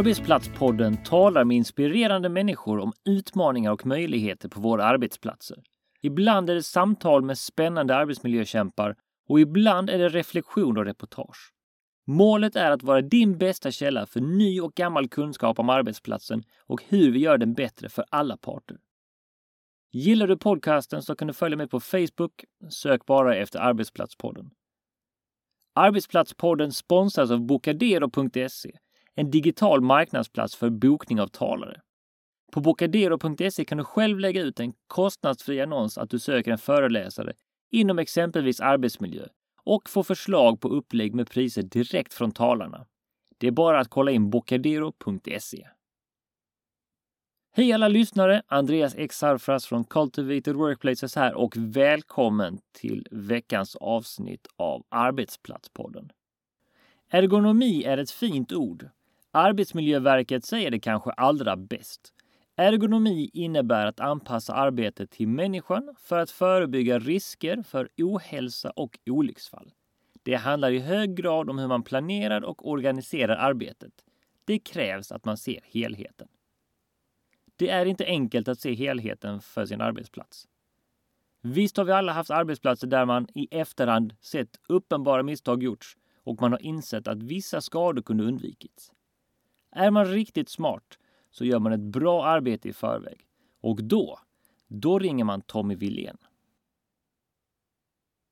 Arbetsplatspodden talar med inspirerande människor om utmaningar och möjligheter på våra arbetsplatser. Ibland är det samtal med spännande arbetsmiljökämpar och ibland är det reflektion och reportage. Målet är att vara din bästa källa för ny och gammal kunskap om arbetsplatsen och hur vi gör den bättre för alla parter. Gillar du podcasten så kan du följa mig på Facebook. Sök bara efter Arbetsplatspodden. Arbetsplatspodden sponsras av Bocadero.se, en digital marknadsplats för bokning av talare. På Bocadero.se kan du själv lägga ut en kostnadsfri annons att du söker en föreläsare inom exempelvis arbetsmiljö och få förslag på upplägg med priser direkt från talarna. Det är bara att kolla in bocadero.se. Hej alla lyssnare! Andreas Exarfras från Cultivated Workplaces här och välkommen till veckans avsnitt av Arbetsplatspodden. Ergonomi är ett fint ord. Arbetsmiljöverket säger det kanske allra bäst. Ergonomi innebär att anpassa arbetet till människan för att förebygga risker för ohälsa och olycksfall. Det handlar i hög grad om hur man planerar och organiserar arbetet. Det krävs att man ser helheten. Det är inte enkelt att se helheten för sin arbetsplats. Visst har vi alla haft arbetsplatser där man i efterhand sett uppenbara misstag gjorts och man har insett att vissa skador kunde undvikits. Är man riktigt smart så gör man ett bra arbete i förväg. Och då, då ringer man Tommy Wilén.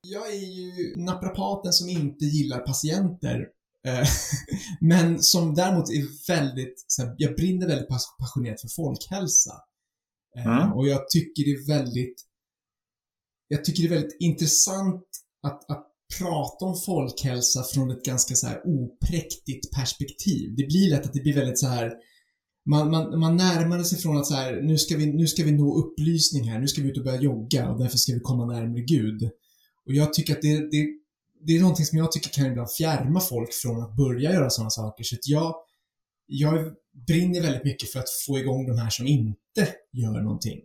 Jag är ju naprapaten som inte gillar patienter. Eh, men som däremot är väldigt, jag brinner väldigt passionerat för folkhälsa. Eh, mm. Och jag tycker det är väldigt, jag tycker det är väldigt intressant att, att prata om folkhälsa från ett ganska så här opräktigt perspektiv. Det blir lätt att det blir väldigt så här man, man, man närmade sig från att så här, nu ska, vi, nu ska vi nå upplysning här, nu ska vi ut och börja jogga och därför ska vi komma närmare Gud. Och jag tycker att det, det, det är någonting som jag tycker kan ibland fjärma folk från att börja göra sådana saker. Så att jag, jag brinner väldigt mycket för att få igång de här som inte gör någonting.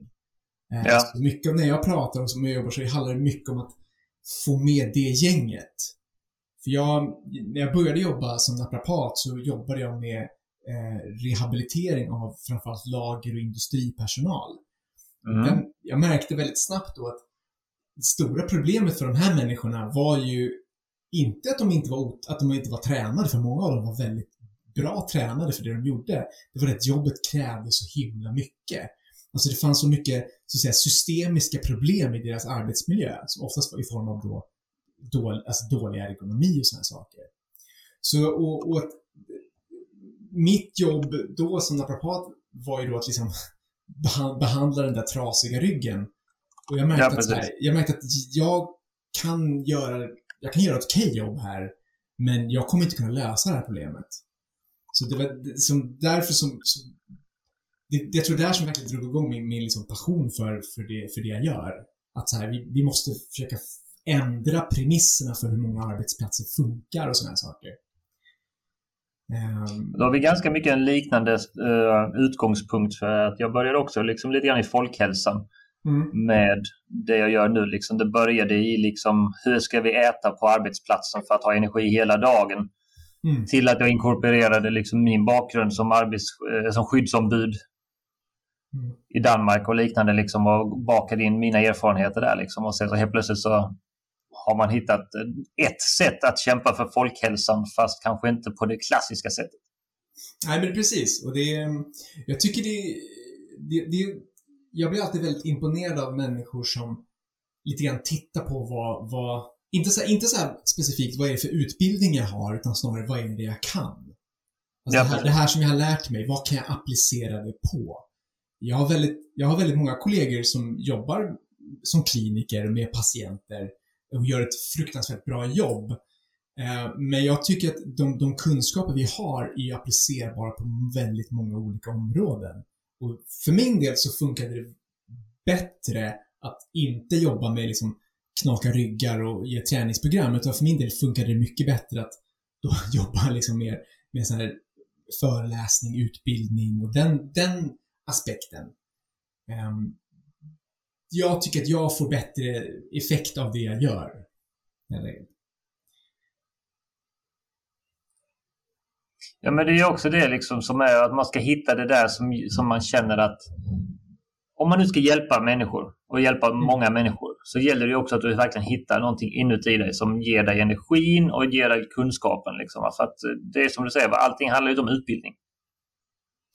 Eh, ja. Så mycket av när jag pratar och som jag jobbar så handlar det mycket om att få med det gänget. För jag, när jag började jobba som naprapat så jobbade jag med eh, rehabilitering av framförallt lager och industripersonal. Mm. Men jag märkte väldigt snabbt då att det stora problemet för de här människorna var ju inte att de inte var, att de inte var tränade, för många av dem var väldigt bra tränade för det de gjorde. Det var att jobbet krävde så himla mycket. Alltså det fanns så mycket, så att säga, systemiska problem i deras arbetsmiljö, som oftast var i form av då, dål, alltså dålig ergonomi och sådana saker. Så, och, och mitt jobb då som naprapat var ju då att liksom behandla den där trasiga ryggen. Och jag märkte, ja, att, här, jag märkte att jag kan göra, jag kan göra ett okej okay jobb här, men jag kommer inte kunna lösa det här problemet. Så det var som, därför som, som det, jag tror det är där som verkligen drog igång min, min liksom passion för, för, det, för det jag gör. Att så här, vi, vi måste försöka ändra premisserna för hur många arbetsplatser funkar och sådana här saker. Ehm. Då har vi ganska mycket en liknande uh, utgångspunkt för att jag började också liksom lite grann i folkhälsan mm. med det jag gör nu. Liksom det började i liksom, hur ska vi äta på arbetsplatsen för att ha energi hela dagen? Mm. Till att jag inkorporerade liksom min bakgrund som, arbets, uh, som skyddsombud. I Danmark och liknande liksom, och bakade in mina erfarenheter där. Liksom. Och sen så helt plötsligt så har man hittat ett sätt att kämpa för folkhälsan fast kanske inte på det klassiska sättet. Nej, men precis. Och det, jag tycker det, det, det jag blir alltid väldigt imponerad av människor som lite grann tittar på vad, vad inte så, inte så specifikt vad är det för utbildning jag har, utan snarare vad är det jag kan? Alltså ja, det, här, det här som jag har lärt mig, vad kan jag applicera det på? Jag har väldigt, jag har väldigt många kollegor som jobbar som kliniker med patienter och gör ett fruktansvärt bra jobb. Eh, men jag tycker att de, de kunskaper vi har är applicerbara på väldigt många olika områden. Och för min del så funkade det bättre att inte jobba med liksom knaka ryggar och ge träningsprogram, utan för min del funkade det mycket bättre att då jobba liksom mer med sån här föreläsning, utbildning och den, den aspekten. Um, jag tycker att jag får bättre effekt av det jag gör. Ja, men det är också det liksom som är att man ska hitta det där som, som man känner att om man nu ska hjälpa människor och hjälpa mm. många människor så gäller det också att du verkligen hittar någonting inuti dig som ger dig energin och ger dig kunskapen. Liksom. För att det är som du säger, allting handlar ju om utbildning.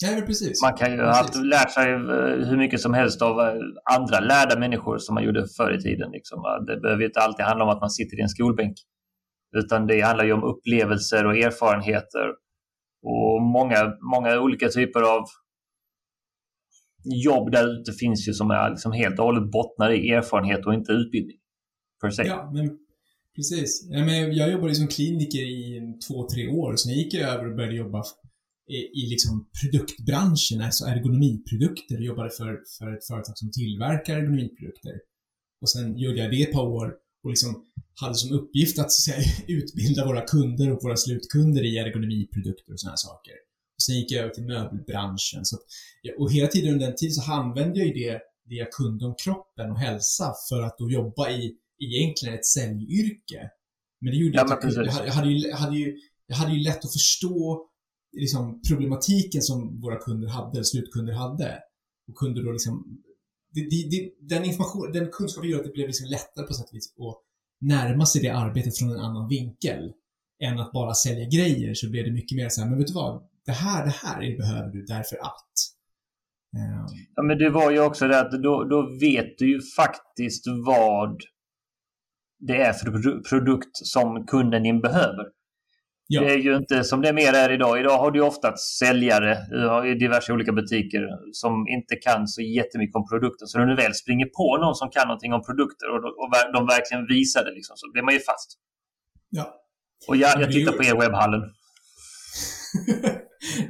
Ja, precis. Man kan ju ha lärt sig eh, hur mycket som helst av eh, andra lärda människor som man gjorde förr i tiden. Liksom. Det behöver inte alltid handla om att man sitter i en skolbänk. Utan det handlar ju om upplevelser och erfarenheter och många, många olika typer av jobb där ute finns ju som är liksom helt och hållet bottnar i erfarenhet och inte utbildning. Per se. Ja, men precis. Jag jobbade som kliniker i två, tre år. Sen gick jag över och började jobba i, liksom produktbranschen, alltså ergonomiprodukter. Jag jobbade för, för ett företag som tillverkar ergonomiprodukter. Och sen gjorde jag det ett par år och liksom hade som uppgift att, så att säga, utbilda våra kunder och våra slutkunder i ergonomiprodukter och sådana saker. Och sen gick jag över till möbelbranschen. Så att, och hela tiden under den tiden så använde jag ju det, det jag kunde om kroppen och hälsa för att då jobba i egentligen ett säljyrke. Men det gjorde ja, att jag, jag, hade, jag, hade ju, hade ju, jag hade ju lätt att förstå liksom, problematiken som våra kunder hade, slutkunder hade. Och kunde då liksom det, det, den information, den kunskapen gör att det blev liksom lättare på sätt och vis att närma sig det arbetet från en annan vinkel. Än att bara sälja grejer så blev det mycket mer så här, men vet du vad? Det här, det här behöver du därför att. Um... Ja, men det var ju också det att då, då vet du ju faktiskt vad det är för produkt som kunden din behöver. Ja. Det är ju inte som det mer är idag. Idag har du ofta säljare i diverse olika butiker som inte kan så jättemycket om produkten. Så när du väl springer på någon som kan någonting om produkter och, och de verkligen visar det liksom, så blir man ju fast. Ja. Och jag, jag tittar på er webbhallen.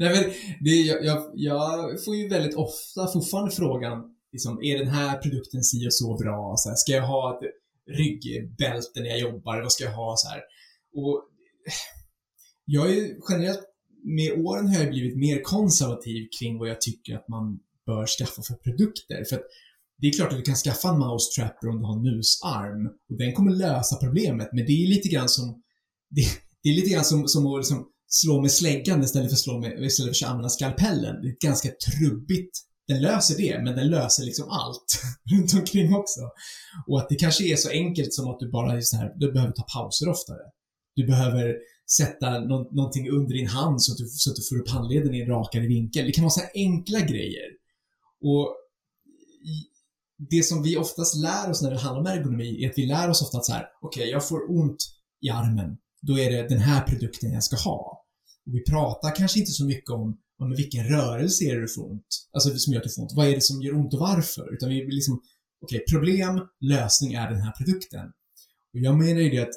Nej, men det, jag, jag, jag, får ju väldigt ofta fortfarande frågan, liksom, är den här produkten si och så bra? Så här, ska jag ha ett ryggbälte när jag jobbar? Vad ska jag ha? Så här? Och jag är generellt, med åren har jag blivit mer konservativ kring vad jag tycker att man bör skaffa för produkter. För att det är klart att du kan skaffa en mouse trapper om du har en musarm och den kommer lösa problemet, men det är lite grann som det, det är lite grann som, som att liksom slå med släggan istället för att slå med, istället för att använda skalpellen. Det är ganska trubbigt. Den löser det, men den löser liksom allt runt omkring också. Och att det kanske är så enkelt som att du bara är så här, du behöver ta pauser oftare. Du behöver sätta nå någonting under din hand så att, du, så att du får upp handleden i en rakare vinkel. Det kan vara så här enkla grejer. Och det som vi oftast lär oss när det handlar om ergonomi är att vi lär oss ofta att så här, okej, okay, jag får ont i armen. Då är det den här produkten jag ska ha. Och vi pratar kanske inte så mycket om, om vilken rörelse är det du får ont? Alltså som gör att du får ont. Vad är det som gör ont och varför? Utan vi liksom, okej, okay, problem, lösning är den här produkten. Och jag menar ju det att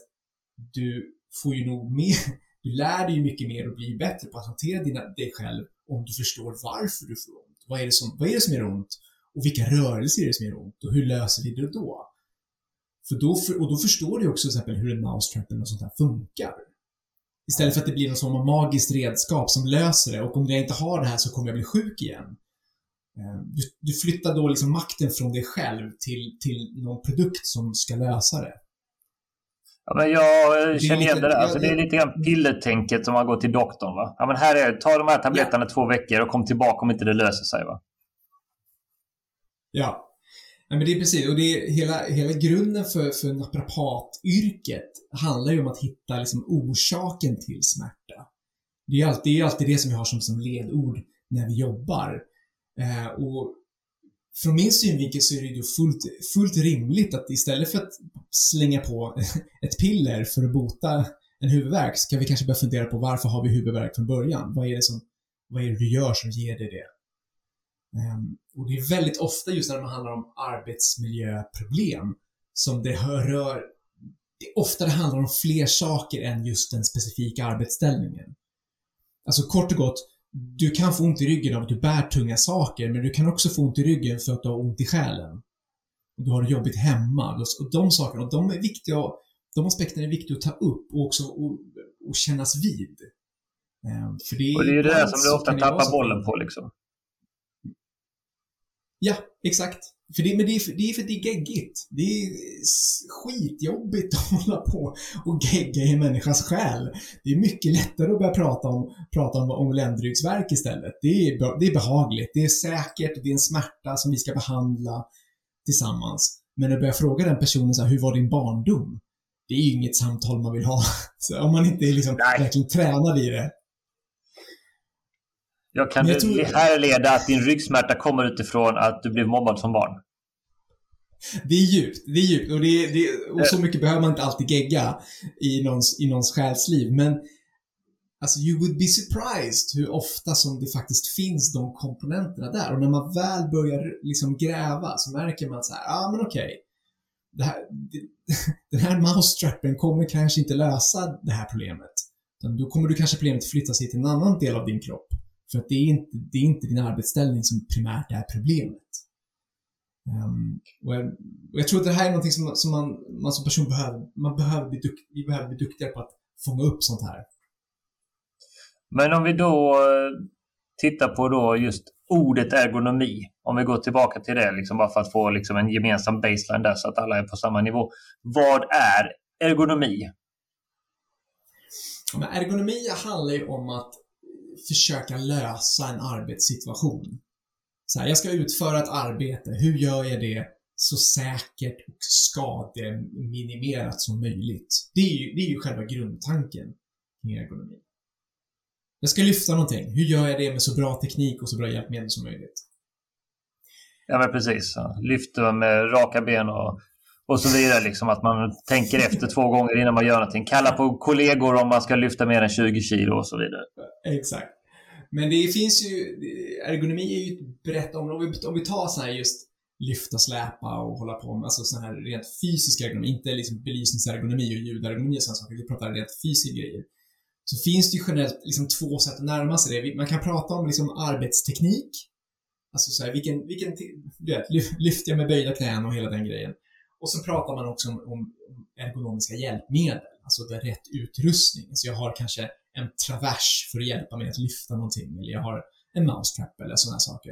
du får ju nog mer, du lär dig ju mycket mer och blir bättre på att hantera dina, dig själv om du förstår varför du får ont. Vad är det som, vad är det som gör ont? Och vilka rörelser är det som gör ont? Och hur löser vi det då? För då, och då förstår du också till exempel hur en mousetrap eller sånt här funkar. Istället för att det blir någon form av magiskt redskap som löser det och om jag inte har det här så kommer jag bli sjuk igen. Eh, du, du flyttar då liksom makten från dig själv till, till någon produkt som ska lösa det. Ja, men jag känner igen det där. Alltså, det är lite grann pillertänket som man går till doktorn. Va? Ja, men här är, ta de här tabletterna ja. två veckor och kom tillbaka om inte det löser sig. Va? Ja. ja men det är precis. Och det är hela, hela grunden för, för naprapatyrket handlar ju om att hitta liksom orsaken till smärta. Det är alltid, alltid det som vi har som, som ledord när vi jobbar. Eh, och från min synvinkel så är det ju fullt, fullt rimligt att istället för att slänga på ett piller för att bota en huvudvärk så kan vi kanske börja fundera på varför har vi huvudvärk från början? Vad är det som, vad är det du gör som ger dig det? Um, och det är väldigt ofta just när det handlar om arbetsmiljöproblem som det rör, det är ofta det handlar om fler saker än just den specifika arbetsställningen. Alltså kort och gott, du kan få ont i ryggen av att du bär tunga saker, men du kan också få ont i ryggen för att du har ont i själen. Och du har det jobbigt hemma. Och de sakerna, och de är viktiga, de aspekterna är viktiga att ta upp och också och, och kännas vid. Ehm, för det, och det är ju det där som du ofta tappar bollen på liksom. Ja, exakt. För det, men det är, för, det är för det är geggigt. Det är skitjobbigt att hålla på och gegga i en människas själ. Det är mycket lättare att börja prata om, prata om, om ländryggsverk istället. Det är, det är behagligt, det är säkert, det är en smärta som vi ska behandla tillsammans. Men att börja fråga den personen så här, hur var din barndom? Det är ju inget samtal man vill ha. Så om man inte är liksom verkligen tränad i det. Jag kan jag tror... härleda att din ryggsmärta kommer utifrån att du blev mobbad som barn. Det är djupt, det är djupt. Och, det, det, och så mycket behöver man inte alltid gegga i någons, i någons själsliv. Men Alltså, you would be surprised hur ofta som det faktiskt finns de komponenterna där. Och när man väl börjar liksom gräva så märker man så här, ja ah, men okej. Okay. Det här, det, den här mousetrappen kommer kanske inte lösa det här problemet. Då kommer du kanske problemet flytta sig till en annan del av din kropp. För att det är inte, det är inte din arbetsställning som primärt är problemet. Um, och, jag, och, jag, tror att det här är någonting som, som man, man som person behöver, man behöver bli dukt, vi behöver bli duktigare på att fånga upp sånt här. Men om vi då eh, tittar på då just ordet ergonomi, om vi går tillbaka till det, liksom bara för att få liksom en gemensam baseline där så att alla är på samma nivå. Vad är ergonomi? Men ergonomi handlar ju om att försöka lösa en arbetssituation. Så här, jag ska utföra ett arbete. Hur gör jag det så säkert och skademinimerat som möjligt? Det är ju, det är ju själva grundtanken kring ergonomi. Jag ska lyfta någonting. Hur gör jag det med så bra teknik och så bra hjälpmedel som möjligt? Ja, men precis. Lyfta med raka ben och, och så vidare. Liksom, att man tänker efter två gånger innan man gör någonting. Kalla på kollegor om man ska lyfta mer än 20 kilo och så vidare. Exakt. Men det finns ju, ergonomi är ju ett brett område. Om vi, om vi tar så här just lyfta, släpa och hålla på med, alltså sån här rent fysisk ergonomi, inte liksom belysningsergonomi och ljudergonomi och sådana saker. Vi pratar rent fysiska grejer. Så finns det ju generellt liksom två sätt att närma sig det. Man kan prata om liksom arbetsteknik. Alltså så här, vilken, vilken, du vet, lyfter jag med böjda knän och hela den grejen. Och så pratar man också om, om ergonomiska hjälpmedel, alltså det rätt utrustning. Så jag har kanske en travers för att hjälpa mig att lyfta någonting, eller jag har en mousetrap eller sådana saker.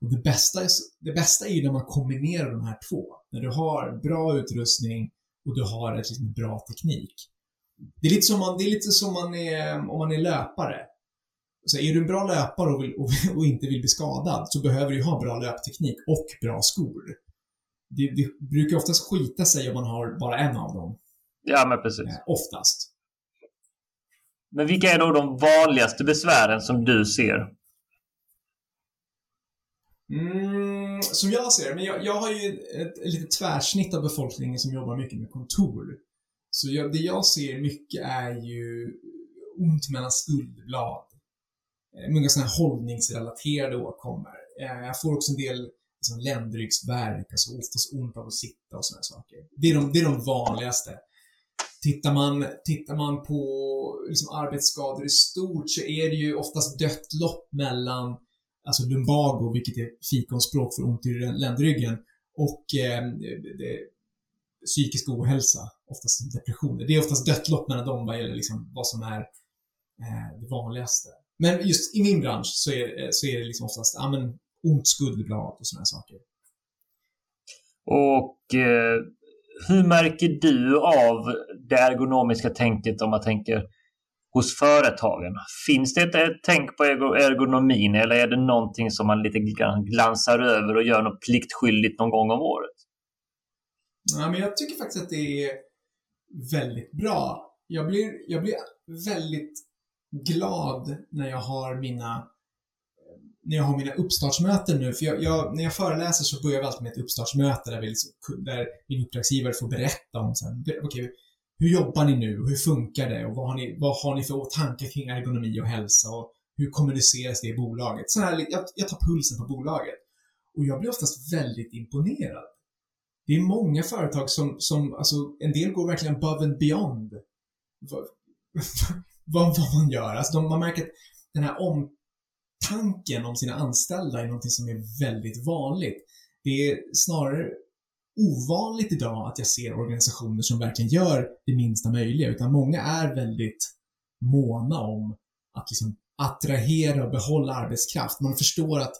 Och det bästa, är, det bästa är ju när man kombinerar de här två. När du har bra utrustning och du har ett liksom bra teknik. Det är lite som man, det är lite som man är, om man är löpare. Så är du en bra löpare och, vill, och, och inte vill bli skadad så behöver du ha bra löpteknik och bra skor. Det, det brukar oftast skita sig om man har bara en av dem. Ja, men precis. Eh, oftast. Men vilka är då de vanligaste besvären som du ser? Mm, som jag ser men jag, jag har ju ett, ett litet tvärsnitt av befolkningen som jobbar mycket med kontor. Så jag, det jag ser mycket är ju ont mellan skuldblad. Eh, många sådana här hållningsrelaterade åkommor. Eh, jag får också en del liksom, ländryggsvärk, alltså oftast ont av att sitta och sådana saker. Det är de, det är de vanligaste. Tittar man, tittar man på liksom, arbetsskador i stort så är det ju oftast dött lopp mellan alltså lumbago, vilket är fikonspråk för ont i ländryggen, och eh, det, psykisk ohälsa, oftast depressioner. Det är oftast dött lopp mellan dem vad gäller liksom vad som är eh, det vanligaste. Men just i min bransch så är, så är det liksom oftast, ja men, ont skuldblad och sådana saker. Och eh, hur märker du av det ergonomiska tänket om man tänker hos företagen? Finns det ett tänk på ergonomin eller är det någonting som man lite grann glansar över och gör något pliktskyldigt någon gång om året? Ja, men jag tycker faktiskt att det är väldigt bra. Jag blir, jag blir väldigt glad när jag har mina när jag har mina uppstartsmöten nu, för jag, jag, när jag föreläser så börjar jag alltid med ett uppstartsmöte där, vi liksom, där min uppdragsgivare får berätta om så här, okay, hur jobbar ni nu? Hur funkar det? Och vad har ni, vad har ni för tankar kring ergonomi och hälsa? Och hur kommuniceras det i bolaget? Så här, jag, jag tar pulsen på bolaget. Och jag blir oftast väldigt imponerad. Det är många företag som, som alltså, en del går verkligen above and beyond vad, vad, vad man gör. Alltså, de, man märker att den här om omtanken om sina anställda är någonting som är väldigt vanligt. Det är snarare ovanligt idag att jag ser organisationer som verkligen gör det minsta möjliga, utan många är väldigt måna om att liksom attrahera och behålla arbetskraft. Man förstår att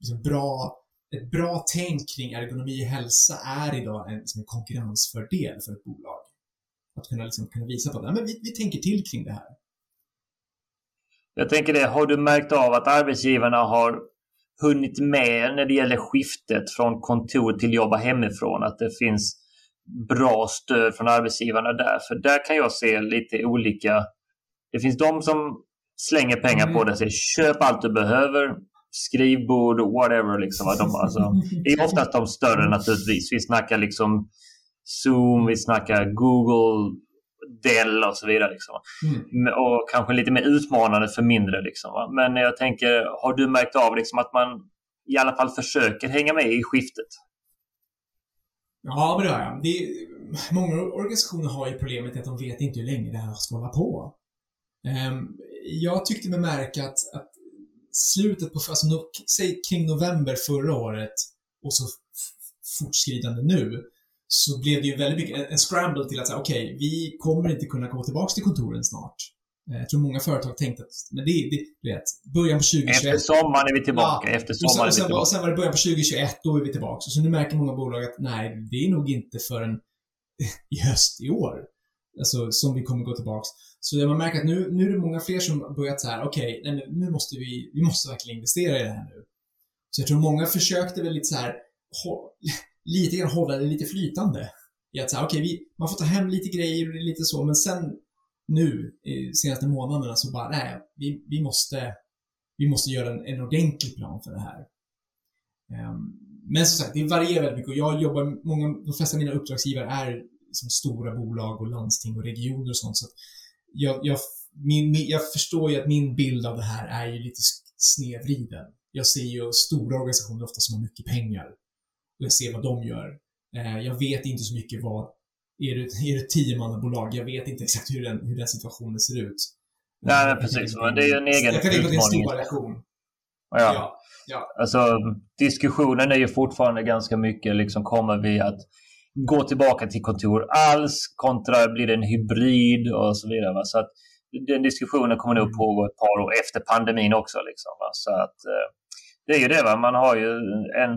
liksom bra ett bra tänk kring ergonomi och hälsa är idag en, liksom en konkurrensfördel för ett bolag. Att kunna, liksom, kunna visa på att men vi, vi tänker till kring det här. Jag tänker det, har du märkt av att arbetsgivarna har hunnit med när det gäller skiftet från kontor till jobba hemifrån? Att det finns bra stöd från arbetsgivarna där? För där kan jag se lite olika. Det finns de som slänger pengar mm. på det och säger köp allt du behöver, skrivbord, whatever. Liksom. De, alltså, det är oftast de större naturligtvis. Vi snackar liksom Zoom, vi snackar Google, Dell och så vidare. Liksom. Mm. Och kanske lite mer utmanande för mindre. Liksom, va? Men jag tänker, har du märkt av liksom, att man i alla fall försöker hänga med i skiftet? Ja, men det har jag. Det är, många organisationer har ju problemet att de vet inte hur länge det här ska hålla på. Um, jag tyckte mig märka att, att slutet på, alltså no, säg kring november förra året och så fortskridande nu, så blev det ju väldigt mycket en, en scramble till att säga okej, okay, vi kommer inte kunna gå tillbaka till kontoren snart. Eh, jag tror många företag tänkte att, men det, det du vet, början på 2021. Efter sommaren är vi tillbaka. Ja, efter sommaren och sen, är vi tillbaka. Och sen var det början på 2021, då är vi tillbaka. Så nu märker många bolag att nej, det är nog inte förrän i höst i år. Alltså, som vi kommer gå tillbaks. Så man märker att nu, nu är det många fler som börjat så här, okej, okay, nu måste vi, vi måste verkligen investera i det här nu. Så jag tror många försökte väl lite så här, lite grann hålla det lite flytande. I att säga, okej, okay, man får ta hem lite grejer och lite så, men sen nu, senaste månaderna, så bara, nej, vi, vi måste, vi måste göra en, en ordentlig plan för det här. Um, men som sagt, det varierar väldigt mycket och jag jobbar, många, de flesta av mina uppdragsgivare är liksom stora bolag och landsting och regioner och sånt, så att jag, jag, min, jag förstår ju att min bild av det här är ju lite snedvriden. Jag ser ju stora organisationer ofta som har mycket pengar jag ser vad de gör. Eh, jag vet inte så mycket vad, är det, är det tiomannabolag? Jag vet inte exakt hur den, hur den situationen ser ut. Nej, men precis. Men det är ju en egen Jag kan tänka att det är en stor variation. Ja. ja. Ja. Alltså, diskussionen är ju fortfarande ganska mycket liksom, kommer vi att gå tillbaka till kontor alls kontra blir det en hybrid och så vidare. Va? Så att den diskussionen kommer nog mm. pågå ett par år efter pandemin också. Liksom, va? Så att, eh, det är ju det, va? man har ju en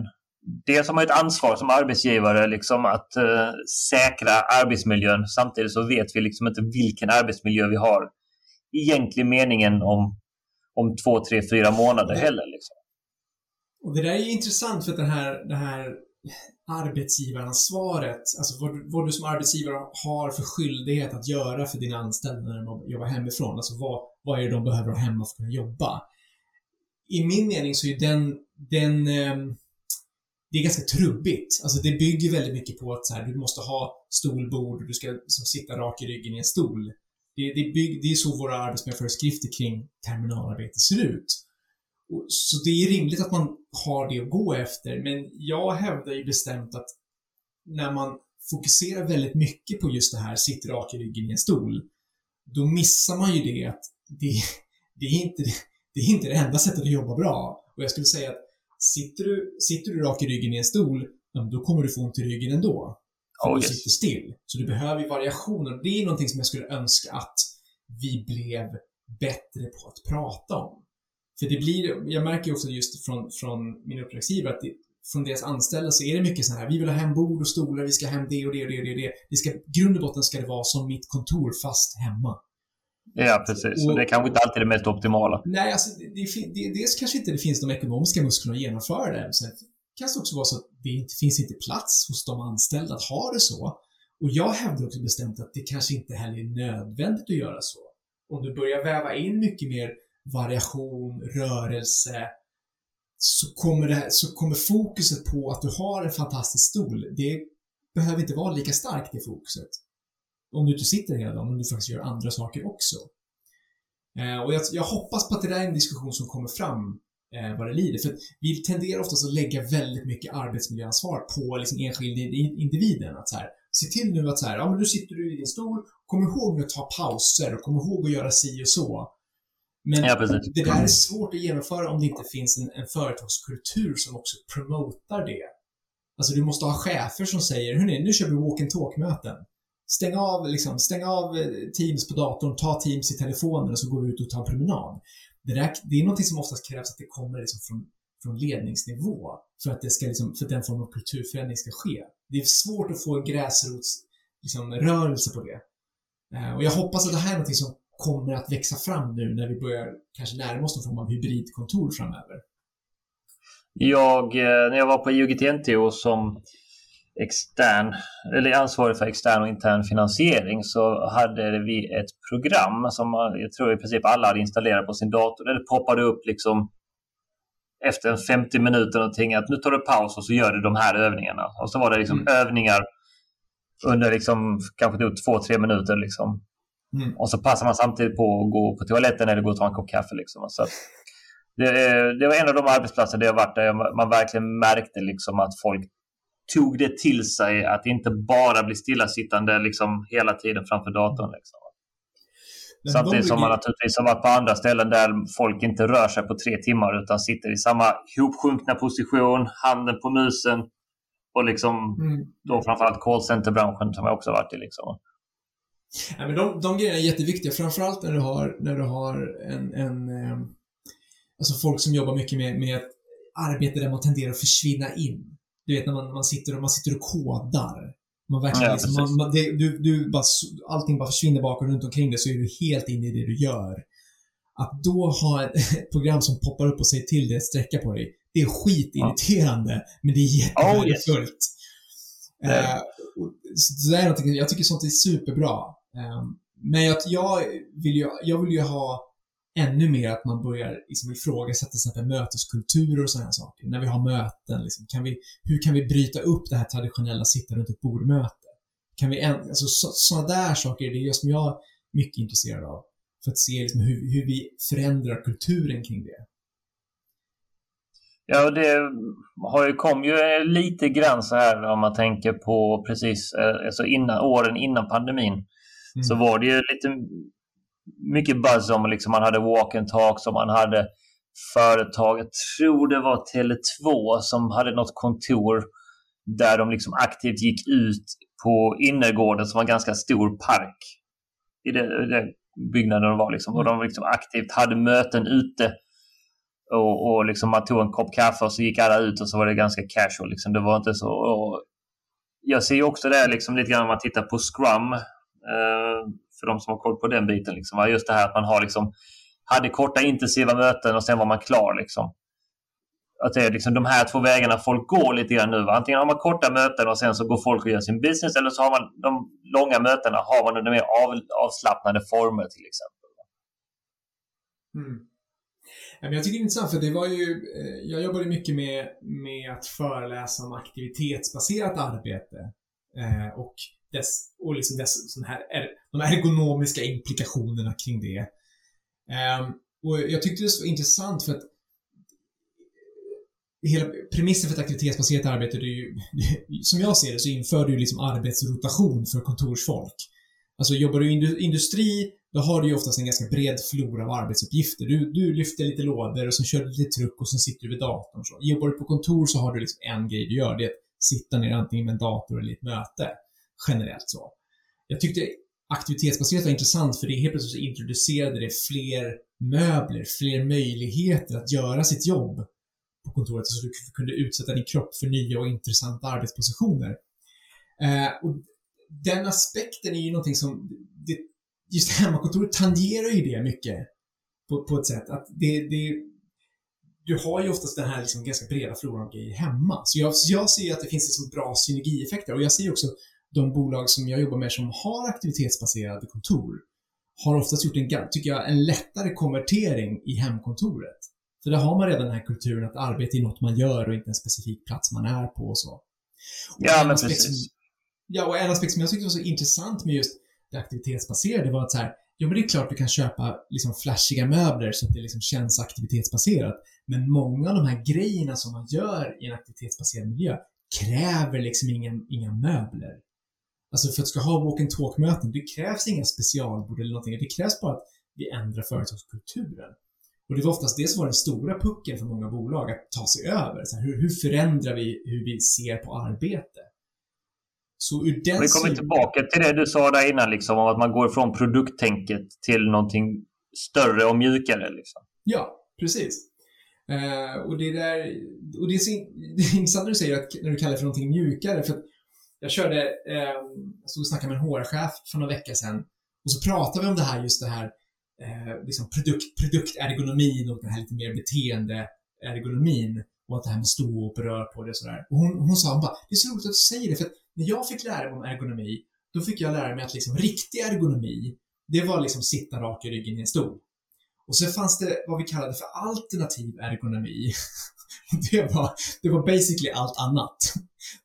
Dels har man ett ansvar som arbetsgivare liksom att eh, säkra arbetsmiljön. Samtidigt så vet vi liksom inte vilken arbetsmiljö vi har i egentlig meningen om, om två, tre, fyra månader heller. Liksom. Och Det där är intressant för att den här, det här arbetsgivaransvaret, alltså vad, vad, du som arbetsgivare har för skyldighet att göra för dina anställda när de jobbar hemifrån. Alltså vad, vad är det de behöver ha hemma för att kunna jobba? I min mening så är den, den eh, det är ganska trubbigt. Alltså det bygger väldigt mycket på att så här, du måste ha stolbord och du ska liksom, sitta rak i ryggen i en stol. Det, det, bygg, det är så våra arbetsmiljöföreskrifter kring terminalarbete ser ut. Och, så det är rimligt att man har det att gå efter, men jag hävdar ju bestämt att när man fokuserar väldigt mycket på just det här, sitt rak i ryggen i en stol, då missar man ju det att det, det, är inte, det är inte det enda sättet att jobba bra. Och jag skulle säga att Sitter du, sitter du rak i ryggen i en stol, då kommer du få ont i ryggen ändå. För oh, yes. du sitter still. Så du behöver ju variationer. Det är någonting som jag skulle önska att vi blev bättre på att prata om. För det blir, jag märker också just från, från min uppdragsgivare att det, från deras anställda så är det mycket så här, vi vill ha hem bord och stolar, vi ska hem det och det och det och det. Och det. det ska, grund och botten ska det vara som mitt kontor fast hemma. Ja, precis. Och, det är kanske inte alltid det mest optimala. Nej, alltså, det, det, det, dels kanske inte det finns de ekonomiska musklerna att genomföra det. Sen kan det också vara så att det inte finns inte plats hos de anställda att ha det så. Och jag hävdar också bestämt att det kanske inte heller är nödvändigt att göra så. Om du börjar väva in mycket mer variation, rörelse, så kommer, det, så kommer fokuset på att du har en fantastisk stol, det behöver inte vara lika starkt det fokuset om du inte sitter hela dagen, om du faktiskt gör andra saker också. Eh, och jag, jag, hoppas på att det där är en diskussion som kommer fram eh, vad det lider. För vi tenderar oftast att lägga väldigt mycket arbetsmiljöansvar på liksom enskilda individen. Att så här, se till nu att så här, ja men nu sitter du i din stol, kom ihåg nu att ta pauser och kom ihåg att göra si och så. Men ja, det där är svårt att genomföra om det inte finns en, en företagskultur som också promotar det. Alltså du måste ha chefer som säger, hörni, nu kör vi walk and talk-möten. Stäng av, liksom, stäng av eh, Teams på datorn, ta Teams i telefonen och så går vi ut och tar en promenad. Det, där, det är något som oftast krävs att det kommer liksom från, från ledningsnivå för att, det ska liksom, för att den formen av kulturförändring ska ske. Det är svårt att få en gräsrotsrörelse liksom, på det. Eh, och jag hoppas att det här är något som kommer att växa fram nu när vi börjar kanske närma oss någon form av hybridkontor framöver. Jag, eh, när jag var på IOGT-NTO som extern, eller ansvarig för extern och intern finansiering så hade vi ett program som jag tror i princip alla hade installerat på sin dator. Där det poppade upp liksom efter 50 minuter någonting att nu tar du paus och så gör du de här övningarna. Och så var det liksom mm. övningar under liksom, kanske två, tre minuter. Liksom. Mm. Och så passar man samtidigt på att gå på toaletten eller gå och ta en kopp kaffe. Liksom. Så det, det, var en av de arbetsplatser där jag varit där man verkligen märkte liksom att folk tog det till sig att inte bara bli stillasittande liksom hela tiden framför datorn. Liksom. Samtidigt som man naturligtvis har varit på andra ställen där folk inte rör sig på tre timmar utan sitter i samma hopsjunkna position, handen på musen och liksom mm. då framförallt callcenter-branschen som jag också varit i. Liksom. Ja, men de, de grejerna är jätteviktiga, framförallt när du har, när du har en, en eh, alltså folk som jobbar mycket med, med arbete där man tenderar att försvinna in. Du vet när man, man, sitter, och, man sitter och kodar. Man verkligen ja, liksom, man, man, det, du, du bara, allting bara försvinner bakom runt omkring dig så är du helt inne i det du gör. Att då ha ett program som poppar upp och säger till dig att sträcka på dig, det är skitirriterande, ja. men det är jättevärdefullt. Oh, yes. uh, så det är jag tycker sånt är superbra. Um, men jag, jag, vill ju, jag vill ju ha ännu mer att man börjar liksom ifrågasätta möteskulturer och sådana saker. När vi har möten, liksom, kan vi, hur kan vi bryta upp det här traditionella sitta runt ett bordmöte? Kan vi, alltså sådana där saker, det är just som jag är mycket intresserad av. För att se liksom hur, hur vi förändrar kulturen kring det. Ja, det har ju, kom ju lite grann så här om man tänker på precis eh, alltså innan, åren innan pandemin. Mm. Så var det ju lite mycket buzz om liksom man hade walk and talk som man hade företag, jag tror det var Tele2 som hade något kontor där de liksom aktivt gick ut på innergården som var en ganska stor park i den byggnaden de var. Liksom. Och de liksom aktivt hade möten ute och, och liksom man tog en kopp kaffe och så gick alla ut och så var det ganska casual. Liksom. Det var inte så... Och jag ser också det liksom lite grann om man tittar på Scrum. Eh, för de som har koll på den biten. Liksom. Just det här att man har liksom, hade korta intensiva möten och sen var man klar. Liksom. Att det är liksom de här två vägarna folk går lite grann nu. Va? Antingen har man korta möten och sen så går folk och gör sin business eller så har man de långa mötena har man under mer av, avslappnade former till exempel. Mm. Jag tycker det är intressant för det var ju, eh, jag jobbade mycket med, med att föreläsa om aktivitetsbaserat arbete. Eh, och dess, och liksom dess, sån här, de ergonomiska implikationerna kring det. Um, och jag tyckte det var intressant för att eh, hela premissen för ett aktivitetsbaserat arbete, det är ju, som jag ser det så inför du liksom arbetsrotation för kontorsfolk. Alltså jobbar du i industri, då har du ju oftast en ganska bred flora av arbetsuppgifter. Du, du lyfter lite lådor och så kör du lite truck och så sitter du vid datorn. Så. Jobbar du på kontor så har du liksom en grej du gör, det är att sitta ner antingen med en dator eller i ett möte generellt så. Jag tyckte aktivitetsbaserat var intressant för det helt plötsligt introducerade det fler möbler, fler möjligheter att göra sitt jobb på kontoret så du kunde utsätta din kropp för nya och intressanta arbetspositioner. Eh, och den aspekten är ju någonting som, det, just hemmakontoret tangerar ju det mycket på, på ett sätt att det, det du har ju oftast den här liksom ganska breda floran av grejer hemma. Så jag, jag ser att det finns liksom bra synergieffekter och jag ser också de bolag som jag jobbar med som har aktivitetsbaserade kontor har oftast gjort en, tycker jag, en lättare konvertering i hemkontoret. För där har man redan den här kulturen att arbete är något man gör och inte en specifik plats man är på och så. Och ja, men precis. Som, ja, och en aspekt som jag tyckte var så intressant med just det aktivitetsbaserade var att så här, ja men det är klart du kan köpa liksom flashiga möbler så att det liksom känns aktivitetsbaserat. Men många av de här grejerna som man gör i en aktivitetsbaserad miljö kräver liksom inga, inga möbler. Alltså för att ska ha walk and talk-möten, det krävs inga specialbord eller någonting. Det krävs bara att vi ändrar företagskulturen. Och det var oftast det som var den stora pucken för många bolag, att ta sig över. Så här, hur, hur förändrar vi hur vi ser på arbete? Så ur den Vi kommer tillbaka till det du sa där innan, liksom, om att man går från produkttänket till någonting större och mjukare. Liksom. Ja, precis. Uh, och det där, och det är, så, det är intressant när du säger att, när du kallar det för någonting mjukare, för jag körde, eh, jag stod och snackade med en HR-chef för några veckor sedan och så pratade vi om det här, just det här, eh, liksom produkt, produktergonomin och den här lite mer beteendeergonomin och att det här med stå och rör på det och sådär. Och hon, hon sa, hon bara, det är så roligt att du säger det, för att när jag fick lära mig om ergonomi, då fick jag lära mig att liksom riktig ergonomi, det var liksom sitta rak i ryggen i en stol. Och så fanns det vad vi kallade för alternativ ergonomi. Det var, det var basically allt annat.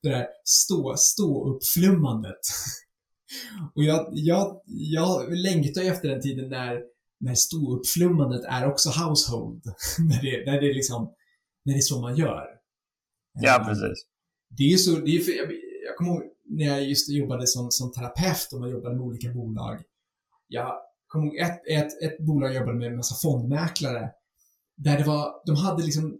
Det där stå, stå uppflummandet. Och jag, jag, jag längtar efter den tiden när, när ståuppflummandet är också household. när, det, när, det liksom, när det är så man gör. Ja, precis. Det är ju så, det är för, jag, jag kommer ihåg när jag just jobbade som, som terapeut och man jobbade med olika bolag. Jag kommer ihåg ett, ett, ett bolag jag jobbade med en massa fondmäklare. Där det var, de hade liksom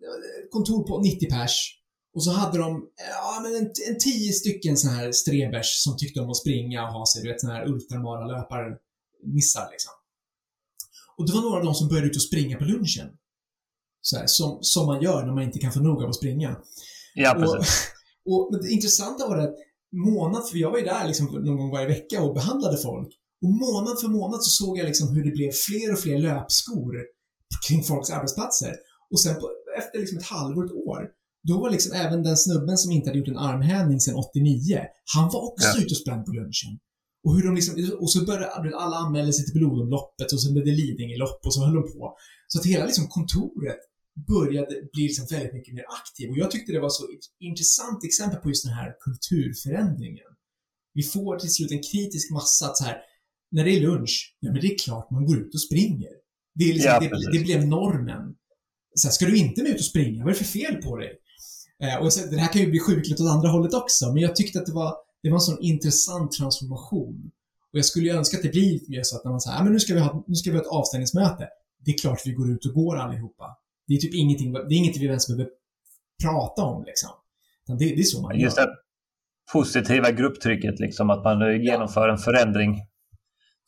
kontor på 90 pers. Och så hade de, ja men en, en tio stycken så här strebers som tyckte om att springa och ha sig, du vet såna här ultramara löparnissar liksom. Och det var några av dem som började ut och springa på lunchen. Så här, som, som man gör när man inte kan få nog av att springa. Ja, precis. Och, och, men det intressanta var att månad, för jag var ju där liksom någon gång varje vecka och behandlade folk. Och månad för månad så såg jag liksom hur det blev fler och fler löpskor kring folks arbetsplatser. Och sen på, efter liksom ett halvår, ett år, då var liksom även den snubben som inte hade gjort en armhävning sedan 89, han var också ja. ute och sprang på lunchen. Och hur de liksom, och så började alla anmäla sig till blodomloppet och så blev det Lidingölopp och så höll de på. Så att hela liksom kontoret började bli liksom väldigt mycket mer aktiv. Och jag tyckte det var så ett intressant exempel på just den här kulturförändringen. Vi får till slut en kritisk massa att så här, när det är lunch, ja men det är klart man går ut och springer. Det, är liksom, ja, det, det, blev normen. Så här, ska du inte med ut och springa? Vad är det för fel på dig? Eh, och så, det här kan ju bli sjukligt åt andra hållet också, men jag tyckte att det var, det var en sån intressant transformation. Och jag skulle ju önska att det blir mer så att när man säger, ah, men nu ska vi ha, nu ska vi ha ett avstängningsmöte. Det är klart vi går ut och går allihopa. Det är typ ingenting, det är inget vi ens behöver prata om liksom. Det, det är så man Just gör. det positiva grupptrycket, liksom, att man genomför en förändring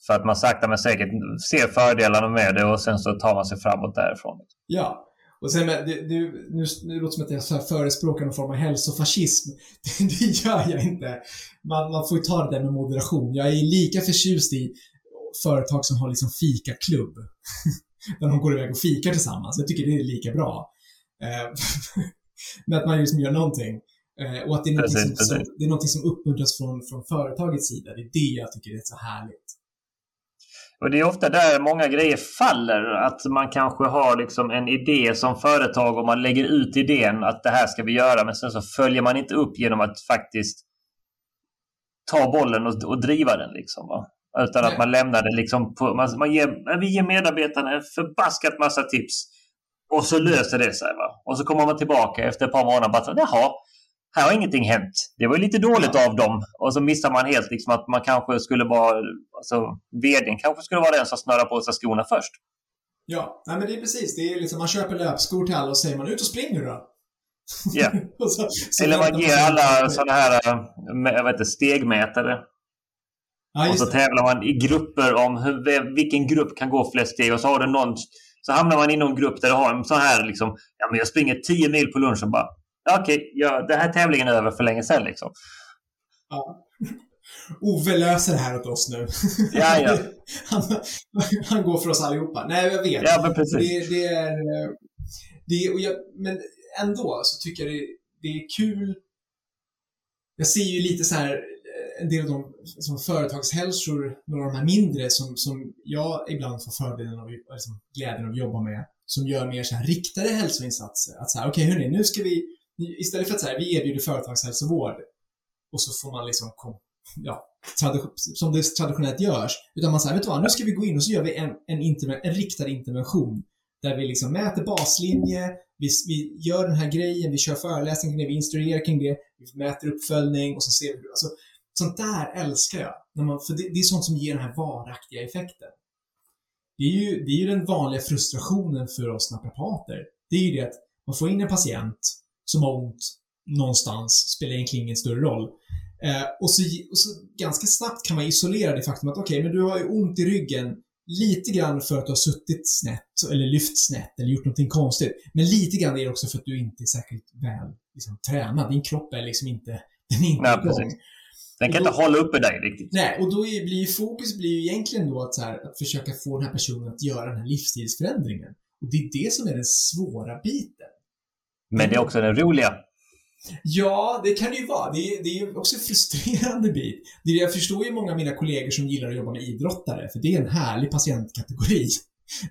för att man sakta men säkert ser fördelarna med det och sen så tar man sig framåt därifrån. Ja. Och sen, det, det, nu, nu låter det som att jag så förespråkar någon form av hälsofascism. Det, det gör jag inte. Man, man får ju ta det där med moderation. Jag är lika förtjust i företag som har liksom fikaklubb. Där de går iväg och fikar tillsammans. Jag tycker det är lika bra. Eh, men att man liksom gör någonting. Eh, och att det är någonting, som, precis. det är någonting som uppmuntras från, från företagets sida. Det är det jag tycker är så härligt. Och det är ofta där många grejer faller. Att man kanske har liksom en idé som företag och man lägger ut idén att det här ska vi göra. Men sen så följer man inte upp genom att faktiskt ta bollen och, och driva den. Liksom, va? Utan Nej. att man lämnar det liksom på, man, man ger, vi ger medarbetarna en förbaskat massa tips. Och så löser det sig. Va? Och så kommer man tillbaka efter ett par månader och bara jaha, här har ingenting hänt. Det var lite dåligt av dem. Och så missar man helt liksom att man kanske skulle vara, alltså vdn kanske skulle vara den som snurrar på sig skorna först. Ja, nej men det är precis. Det är liksom, man köper löpskor till alla och säger man ut och springer då. Ja. så, så Eller man ger alla sådana här jag vet inte, stegmätare. Ja, och så det. tävlar man i grupper om hur, vilken grupp kan gå flest steg. Och så har du någon så hamnar man i någon grupp där du har en sån här liksom, ja men jag springer 10 mil på lunchen bara okej, okay, ja, den här tävlingen är över för länge sedan liksom. Ja. Ove löser det här åt oss nu. Ja, ja. han, han går för oss allihopa. Nej, jag vet. Ja, men precis. Det, det är... Det, och jag, men ändå så tycker jag det, det är kul. Jag ser ju lite så här en del av de som företagshälsor, några av de här mindre som, som jag ibland får fördelen av, liksom, glädjen av att jobba med, som gör mer så här riktade hälsoinsatser. Att så här, okej okay, hörni, nu ska vi istället för att säga vi erbjuder företagshälsovård och så får man liksom, ja, som det traditionellt görs, utan man säger, vet du vad, nu ska vi gå in och så gör vi en, en, en riktad intervention där vi liksom mäter baslinje, vi, vi gör den här grejen, vi kör föreläsningar, vi instruerar kring det, vi mäter uppföljning och så ser vi, hur... alltså, sånt där älskar jag. När man, för det, det är sånt som ger den här varaktiga effekten. Det är, ju, det är ju den vanliga frustrationen för oss naprapater. Det är ju det att man får in en patient som har ont någonstans, spelar egentligen ingen större roll. Eh, och, så, och, så, ganska snabbt kan man isolera det faktum att okej, okay, men du har ju ont i ryggen. lite grann för att du har suttit snett, eller lyft snett, eller gjort någonting konstigt. Men lite grann är det också för att du inte är särskilt väl liksom, tränad. Din kropp är liksom inte, den är inte Nej, igång. Den kan då, inte hålla uppe dig riktigt. Nej, och då är, blir fokus blir ju egentligen då att, så här, att försöka få den här personen att göra den här livsstilsförändringen. Och det är det som är den svåra biten. Men det är också den roliga. Ja, det kan det ju vara. Det är, det är också en frustrerande bit. Det jag förstår ju många av mina kollegor som gillar att jobba med idrottare, för det är en härlig patientkategori.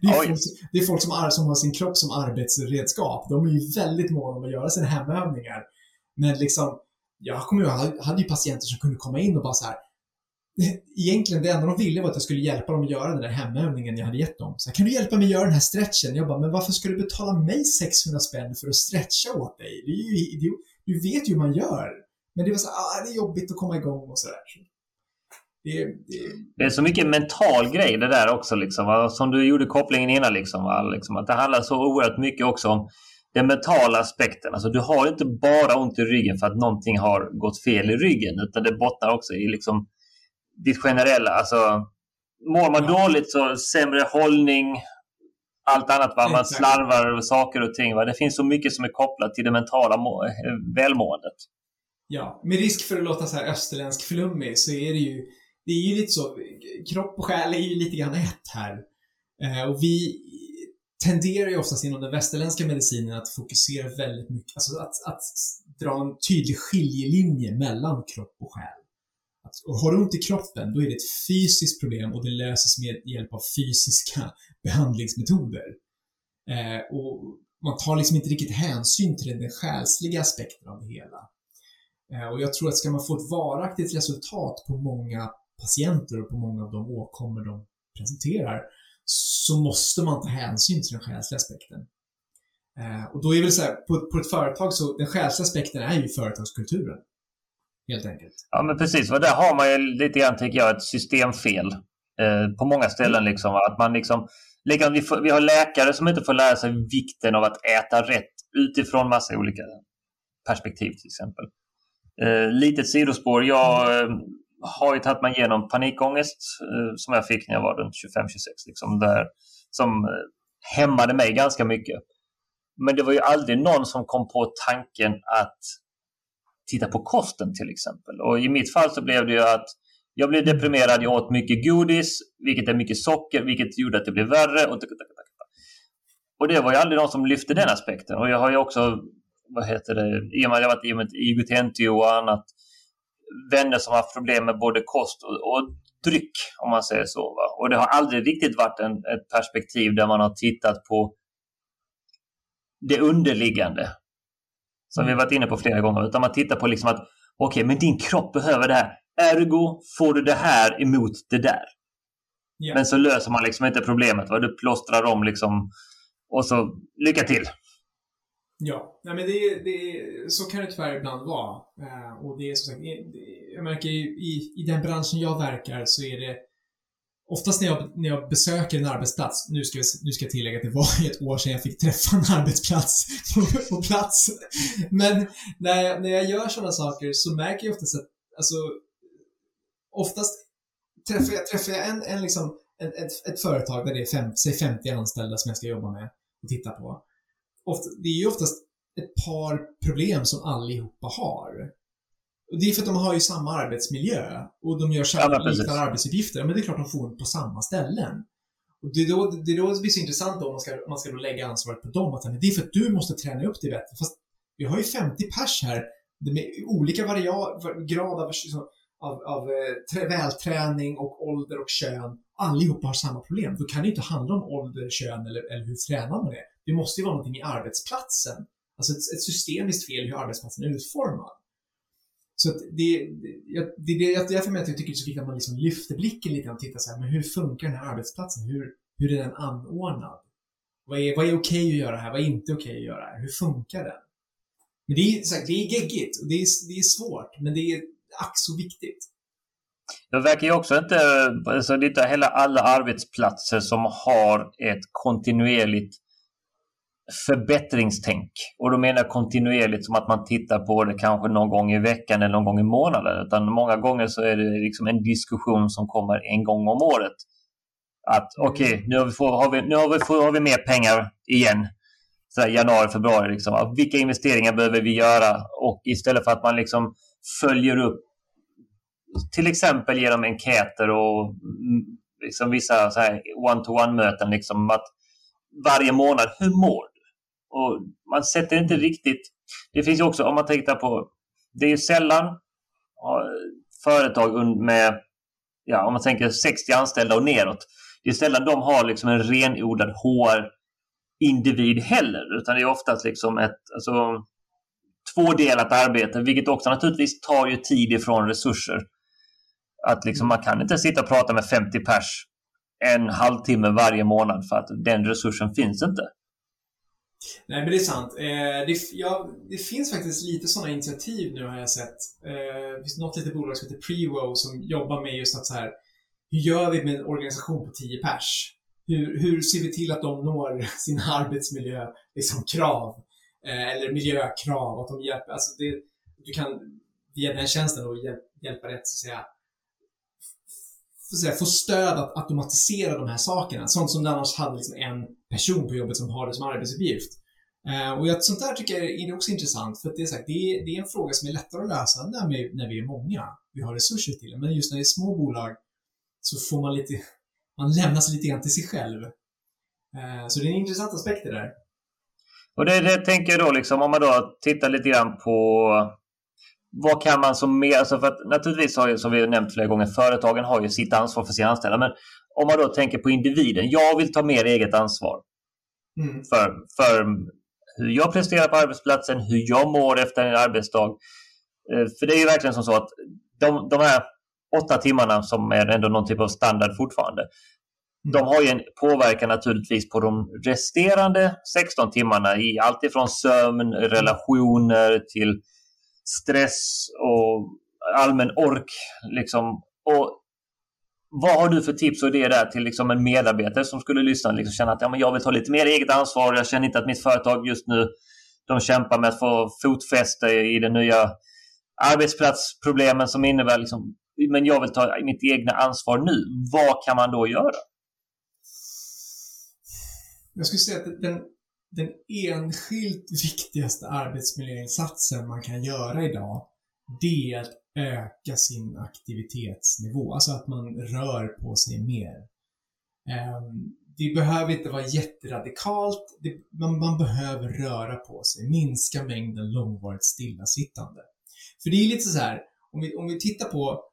Det är, folk, det är folk, som, som har sin kropp som arbetsredskap. De är ju väldigt måna om att göra sina hemövningar. Men liksom, jag kommer ihåg, jag hade ju patienter som kunde komma in och bara så här, Egentligen, det enda de ville var att jag skulle hjälpa dem att göra den där hemövningen jag hade gett dem. Så här, kan du hjälpa mig att göra den här stretchen? Jag bara, men varför ska du betala mig 600 spänn för att stretcha åt dig? Det är ju, det, du vet ju hur man gör. Men det var så ah, det är jobbigt att komma igång och sådär. Det, det... det, är så mycket mental grej det där också. Liksom, som du gjorde kopplingen innan. Liksom, liksom, att det handlar så oerhört mycket också om den mentala aspekten. Alltså, du har inte bara ont i ryggen för att någonting har gått fel i ryggen. Utan det bottnar också i liksom, ditt generella. Alltså, mår man ja. dåligt så sämre hållning, allt annat. Va? Man slarvar över saker och ting. Va? Det finns så mycket som är kopplat till det mentala välmåendet. Ja, med risk för att låta så här österländsk flummig så är det ju, det är ju lite så, kropp och själ är ju lite grann ett här. Eh, och vi tenderar ju oftast inom den västerländska medicinen att fokusera väldigt mycket, alltså att, att dra en tydlig skiljelinje mellan kropp och själ. Alltså, att, har du ont i kroppen, då är det ett fysiskt problem och det löses med hjälp av fysiska behandlingsmetoder. Eh, och man tar liksom inte riktigt hänsyn till den själsliga aspekten av det hela. Eh, och jag tror att ska man få ett varaktigt resultat på många patienter och på många av de åkommor de presenterar, så måste man ta hänsyn till den själsliga aspekten. Eh, och då är väl så här, på, på ett företag så, den själsliga aspekten är ju företagskulturen helt enkelt. Ja, men precis. Och där har man ju lite grann, tycker jag, ett systemfel eh, på många ställen. Liksom, att man liksom, vi, får, vi har läkare som inte får lära sig vikten av att äta rätt utifrån massa olika perspektiv till exempel. Eh, litet sidospår. Jag eh, har ju tagit mig igenom panikångest eh, som jag fick när jag var runt 25-26. Liksom, där, som eh, hämmade mig ganska mycket. Men det var ju aldrig någon som kom på tanken att titta på kosten till exempel. Och i mitt fall så blev det ju att jag blev deprimerad, jag åt mycket godis, vilket är mycket socker, vilket gjorde att det blev värre. Och, och det var ju aldrig någon som lyfte den aspekten. Och jag har ju också, vad heter det, i och med att jag varit med IGT-NTO och annat, vänner som har haft problem med både kost och, och dryck, om man säger så. Va? Och det har aldrig riktigt varit en, ett perspektiv där man har tittat på det underliggande som vi varit inne på flera gånger. Utan man tittar på liksom att okej, okay, men din kropp behöver det här. Ergo får du det här emot det där. Yeah. Men så löser man liksom inte problemet. Va? Du plåstrar om liksom och så lycka till. Ja, nej men det, det, så kan det tyvärr ibland vara. Uh, och det är som sagt, jag märker i, i den branschen jag verkar så är det Oftast när jag, när jag besöker en arbetsplats, nu ska, jag, nu ska jag tillägga att det var ett år sedan jag fick träffa en arbetsplats på, på plats. Men när jag, när jag gör sådana saker så märker jag oftast att, alltså, oftast träffar jag, träffar jag en, en liksom, ett, ett, ett företag där det är fem, säg 50 anställda som jag ska jobba med och titta på. Ofta, det är ju oftast ett par problem som allihopa har. Det är för att de har ju samma arbetsmiljö och de gör samma ja, liknande arbetsuppgifter. Men det är klart de får på samma ställen. Och det är då det, är då det blir så intressant då om man ska, man ska då lägga ansvaret på dem. Att det är för att du måste träna upp dig bättre. Fast vi har ju 50 pers här med olika grad av, av, av eh, välträning och ålder och kön. Allihopa har samma problem. Då kan det inte handla om ålder, kön eller, eller hur tränar man är. Det måste ju vara någonting i arbetsplatsen. Alltså ett, ett systemiskt fel hur arbetsplatsen är utformad. Så det, det, det, det är därför jag tycker det är så viktigt att man liksom lyfter blicken lite och tittar så här, men hur funkar den här arbetsplatsen? Hur, hur är den anordnad? Vad är, vad är okej att göra här? Vad är inte okej att göra här? Hur funkar den? Men det är, så här, det är geggigt och det är, det är svårt, men det är ack så viktigt. Det verkar ju också inte, alltså det är inte heller alla arbetsplatser som har ett kontinuerligt förbättringstänk. Och då menar jag kontinuerligt som att man tittar på det kanske någon gång i veckan eller någon gång i månaden. Utan många gånger så är det liksom en diskussion som kommer en gång om året. Att okej, okay, nu, har vi, har, vi, nu har, vi, har vi mer pengar igen. Så januari, februari. Liksom. Vilka investeringar behöver vi göra? Och istället för att man liksom följer upp till exempel genom enkäter och mm, liksom vissa one-to-one-möten. Liksom, att varje månad, hur mår du? Och man sätter inte riktigt... Det finns ju också, om man tänker på... Det är ju sällan företag med, ja, om man tänker 60 anställda och neråt. Det är sällan de har liksom en renodlad HR-individ heller. Utan det är oftast liksom ett alltså, tvådelat arbete, vilket också naturligtvis tar ju tid ifrån resurser. Att liksom, man kan inte sitta och prata med 50 pers en halvtimme varje månad för att den resursen finns inte. Nej, men det är sant. Eh, det, ja, det finns faktiskt lite sådana initiativ nu har jag sett. Eh, det finns något litet bolag som heter Prewo som jobbar med just att så här, hur gör vi med en organisation på 10 pers? Hur, hur ser vi till att de når sina arbetsmiljö, liksom, krav? Eh, eller miljökrav, att de hjälper, alltså det, du kan via den tjänsten då hjälpa rätt så att säga säga, få stöd att automatisera de här sakerna. Sånt som du annars hade liksom en person på jobbet som har det som arbetsuppgift. Uh, och jag, sånt där tycker jag är också intressant, för att det är, så här, det, är, det är en fråga som är lättare att lösa när vi, när vi är många. Vi har resurser till det. Men just när det är små bolag så får man lite, man lämnas lite grann till sig själv. Uh, så det är en intressant aspekt det där. Och det, det tänker jag då liksom, om man då tittar lite grann på vad kan man som mer... Alltså för att naturligtvis har ju, som vi nämnt flera gånger, företagen har ju sitt ansvar för sina anställda. Men om man då tänker på individen. Jag vill ta mer eget ansvar mm. för, för hur jag presterar på arbetsplatsen, hur jag mår efter en arbetsdag. Eh, för det är ju verkligen som så att de, de här åtta timmarna som är ändå någon typ av standard fortfarande. Mm. De har ju en påverkan naturligtvis på de resterande 16 timmarna i allt ifrån sömn, relationer till stress och allmän ork. Liksom. Och vad har du för tips och idéer där till liksom en medarbetare som skulle lyssna och liksom känna att ja, men jag vill ta lite mer eget ansvar. Jag känner inte att mitt företag just nu de kämpar med att få fotfäste i den nya arbetsplatsproblemen som innebär liksom, men jag vill ta mitt egna ansvar nu. Vad kan man då göra? Jag skulle säga att den den enskilt viktigaste arbetsmiljöinsatsen man kan göra idag, det är att öka sin aktivitetsnivå. Alltså att man rör på sig mer. Ehm, det behöver inte vara jätteradikalt, man, man behöver röra på sig, minska mängden långvarigt stillasittande. För det är lite så här, om vi, om vi tittar på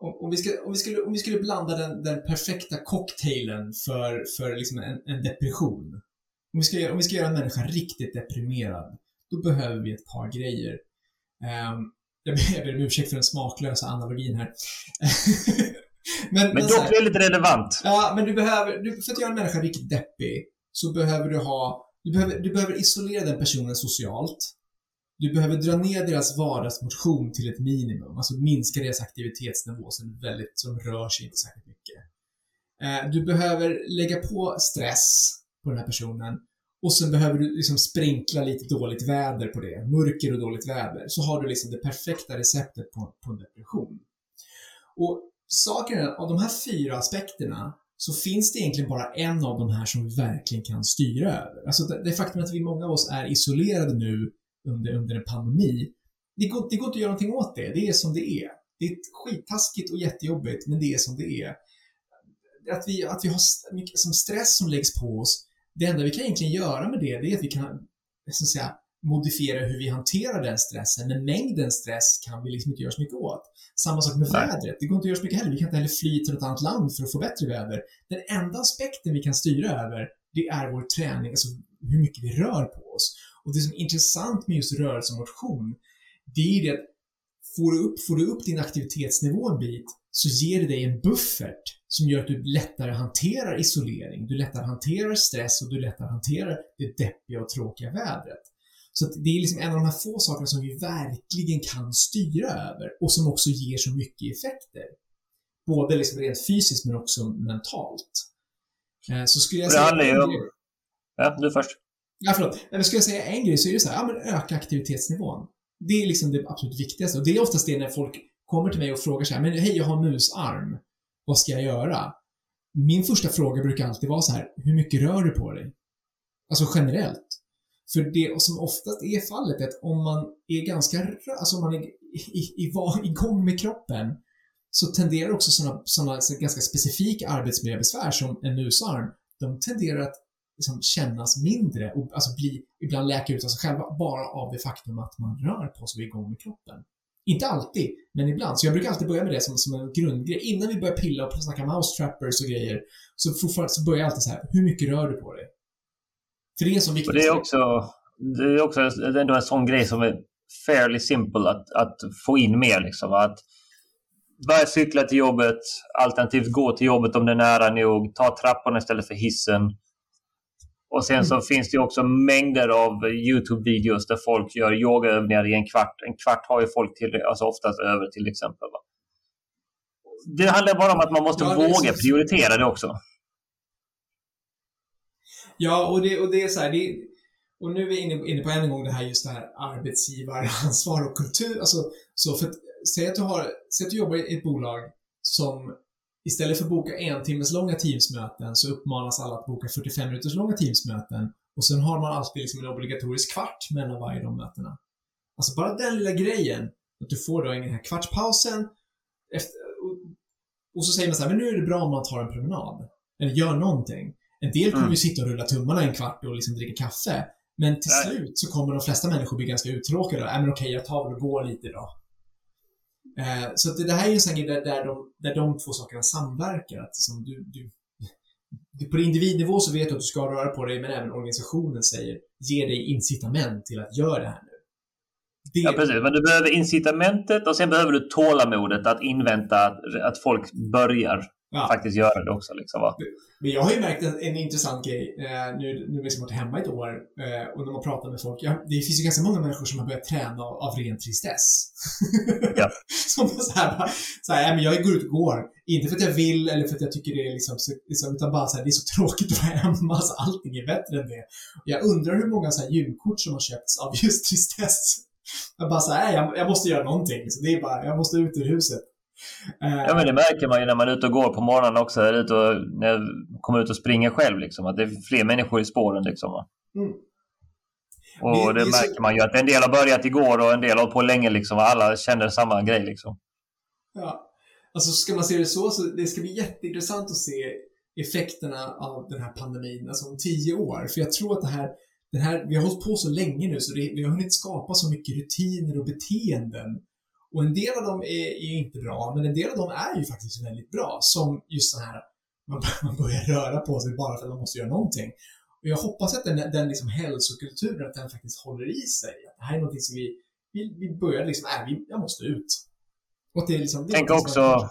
om, vi ska, om, vi skulle, om vi skulle blanda den, den perfekta cocktailen för, för liksom en, en, depression. Om vi, ska, om vi ska göra en människa riktigt deprimerad, då behöver vi ett par grejer. Um, jag ber om ursäkt för den smaklösa analogin här. men, men, men dock väldigt relevant. Ja, men du behöver, du, för att göra en människa riktigt deppig, så behöver du ha, du behöver, du behöver isolera den personen socialt. Du behöver dra ner deras vardagsmotion till ett minimum, alltså minska deras aktivitetsnivå så, väldigt, så de rör sig inte särskilt mycket. Eh, du behöver lägga på stress på den här personen och sen behöver du liksom sprinkla lite dåligt väder på det, mörker och dåligt väder, så har du liksom det perfekta receptet på, på en depression. Och saken är, av de här fyra aspekterna så finns det egentligen bara en av de här som vi verkligen kan styra över. Alltså det, det faktum att vi, många av oss, är isolerade nu under, under en pandemi. Det går, det går inte att göra någonting åt det. Det är som det är. Det är skitaskigt och jättejobbigt, men det är som det är. Att vi, att vi har mycket som stress som läggs på oss. Det enda vi kan egentligen göra med det, det är att vi kan så att säga, modifiera hur vi hanterar den stressen, men mängden stress kan vi liksom inte göra så mycket åt. Samma sak med vädret. Det går inte att göra så mycket heller. Vi kan inte heller fly till något annat land för att få bättre väder. Den enda aspekten vi kan styra över, det är vår träning, alltså hur mycket vi rör på oss. Och det som är intressant med just rörelse och motion, det är det att får du, upp, får du upp din aktivitetsnivå en bit så ger det dig en buffert som gör att du lättare hanterar isolering, du lättare hanterar stress och du lättare hanterar det deppiga och tråkiga vädret. Så det är liksom en av de här få sakerna som vi verkligen kan styra över och som också ger så mycket effekter. Både liksom rent fysiskt men också mentalt. Eh, så skulle jag säga... Det handlar ju om... Ja, du först. Ja, förlåt. Men ska jag säga en grej så är det så här, ja men öka aktivitetsnivån. Det är liksom det absolut viktigaste. Och det är oftast det när folk kommer till mig och frågar så här, men hej, jag har musarm. Vad ska jag göra? min första fråga brukar alltid vara så här, hur mycket rör du på dig? Alltså generellt. För det som oftast är fallet är att om man är ganska, alltså om man är i, i, igång med kroppen så tenderar också sådana, sådana ganska specifika arbetsmiljöbesvär som en musarm, de tenderar att liksom kännas mindre och alltså bli, ibland läka ut av sig själva bara av det faktum att man rör på sig och är igång med kroppen. Inte alltid, men ibland. Så jag brukar alltid börja med det som, som en grundgrej. Innan vi börjar pilla och snacka mouse trappers och grejer, så, så börjar jag alltid så här, hur mycket rör du på dig? För det är så viktigt. Och det är också, det är också ändå en sån grej som är fairly simple att, att få in mer. Liksom. Att börja cykla till jobbet, alternativt gå till jobbet om det är nära nog, ta trapporna istället för hissen. Och sen så mm. finns det också mängder av Youtube-videos där folk gör yogaövningar i en kvart. En kvart har ju folk till, alltså oftast över till exempel. Va? Det handlar bara om att man måste ja, våga så... prioritera det också. Ja, och det, och det är så här, det, och nu är vi inne, inne på än en gång det här just det här arbetsgivaransvar och kultur. Alltså, så för att, säg att du har, säg att du jobbar i ett bolag som istället för att boka en timmes långa teamsmöten så uppmanas alla att boka 45 minuters långa teamsmöten och sen har man alltid liksom en obligatorisk kvart mellan varje de mötena. Alltså bara den lilla grejen, att du får då den här kvartspausen efter, och, och, så säger man så här, men nu är det bra om man tar en promenad. Eller gör någonting. En del kommer mm. ju sitta och rulla tummarna en kvart och liksom dricka kaffe. Men till Nej. slut så kommer de flesta människor bli ganska uttråkade. Äh, men okej, jag tar väl och går lite då. Eh, så det, det, här är en sån grej där, där, de, där de två sakerna samverkar. Att som du, du, du, på individnivå så vet du att du ska röra på dig, men även organisationen säger, ge dig incitament till att göra det här nu. Det... Ja, precis. Men du behöver incitamentet och sen behöver du tålamodet att invänta att, att folk börjar ja. faktiskt göra det också. Liksom, va? Men jag har ju märkt en, en intressant grej, eh, nu, nu har jag varit hemma ett år eh, och när man pratar med folk, ja, det finns ju ganska många människor som har börjat träna av, av ren tristess. Ja. som så här, så här, men jag går ut och går, inte för att jag vill eller för att jag tycker det är liksom, så, liksom utan bara så här, det är så tråkigt att vara hemma, så allting är bättre än det. Jag undrar hur många så här gymkort som har köpts av just tristess. Jag bara så här, jag, jag måste göra någonting. Liksom. Det är bara, jag måste ut ur huset. Ja men det märker man ju när man är ute och går på morgonen också. Är ute och, när jag kommer ut och springer själv. Liksom, att det är fler människor i spåren. Liksom, mm. Och det, det märker så... man ju att en del har börjat igår och en del har på länge. Liksom, och alla känner samma grej. Liksom. Ja. Alltså ska man se det så, så det ska bli jätteintressant att se effekterna av den här pandemin alltså om tio år. För jag tror att det här, det här vi har hållit på så länge nu så det, vi har hunnit skapa så mycket rutiner och beteenden och en del av dem är, är inte bra, men en del av dem är ju faktiskt väldigt bra. Som just så här, man, man börjar röra på sig bara för att man måste göra någonting. Och jag hoppas att den, den liksom hälsokulturen, att den faktiskt håller i sig. Att det här är någonting som vi, vi, vi börjar liksom, äh, vi, jag måste ut. Och det är liksom, det Tänk också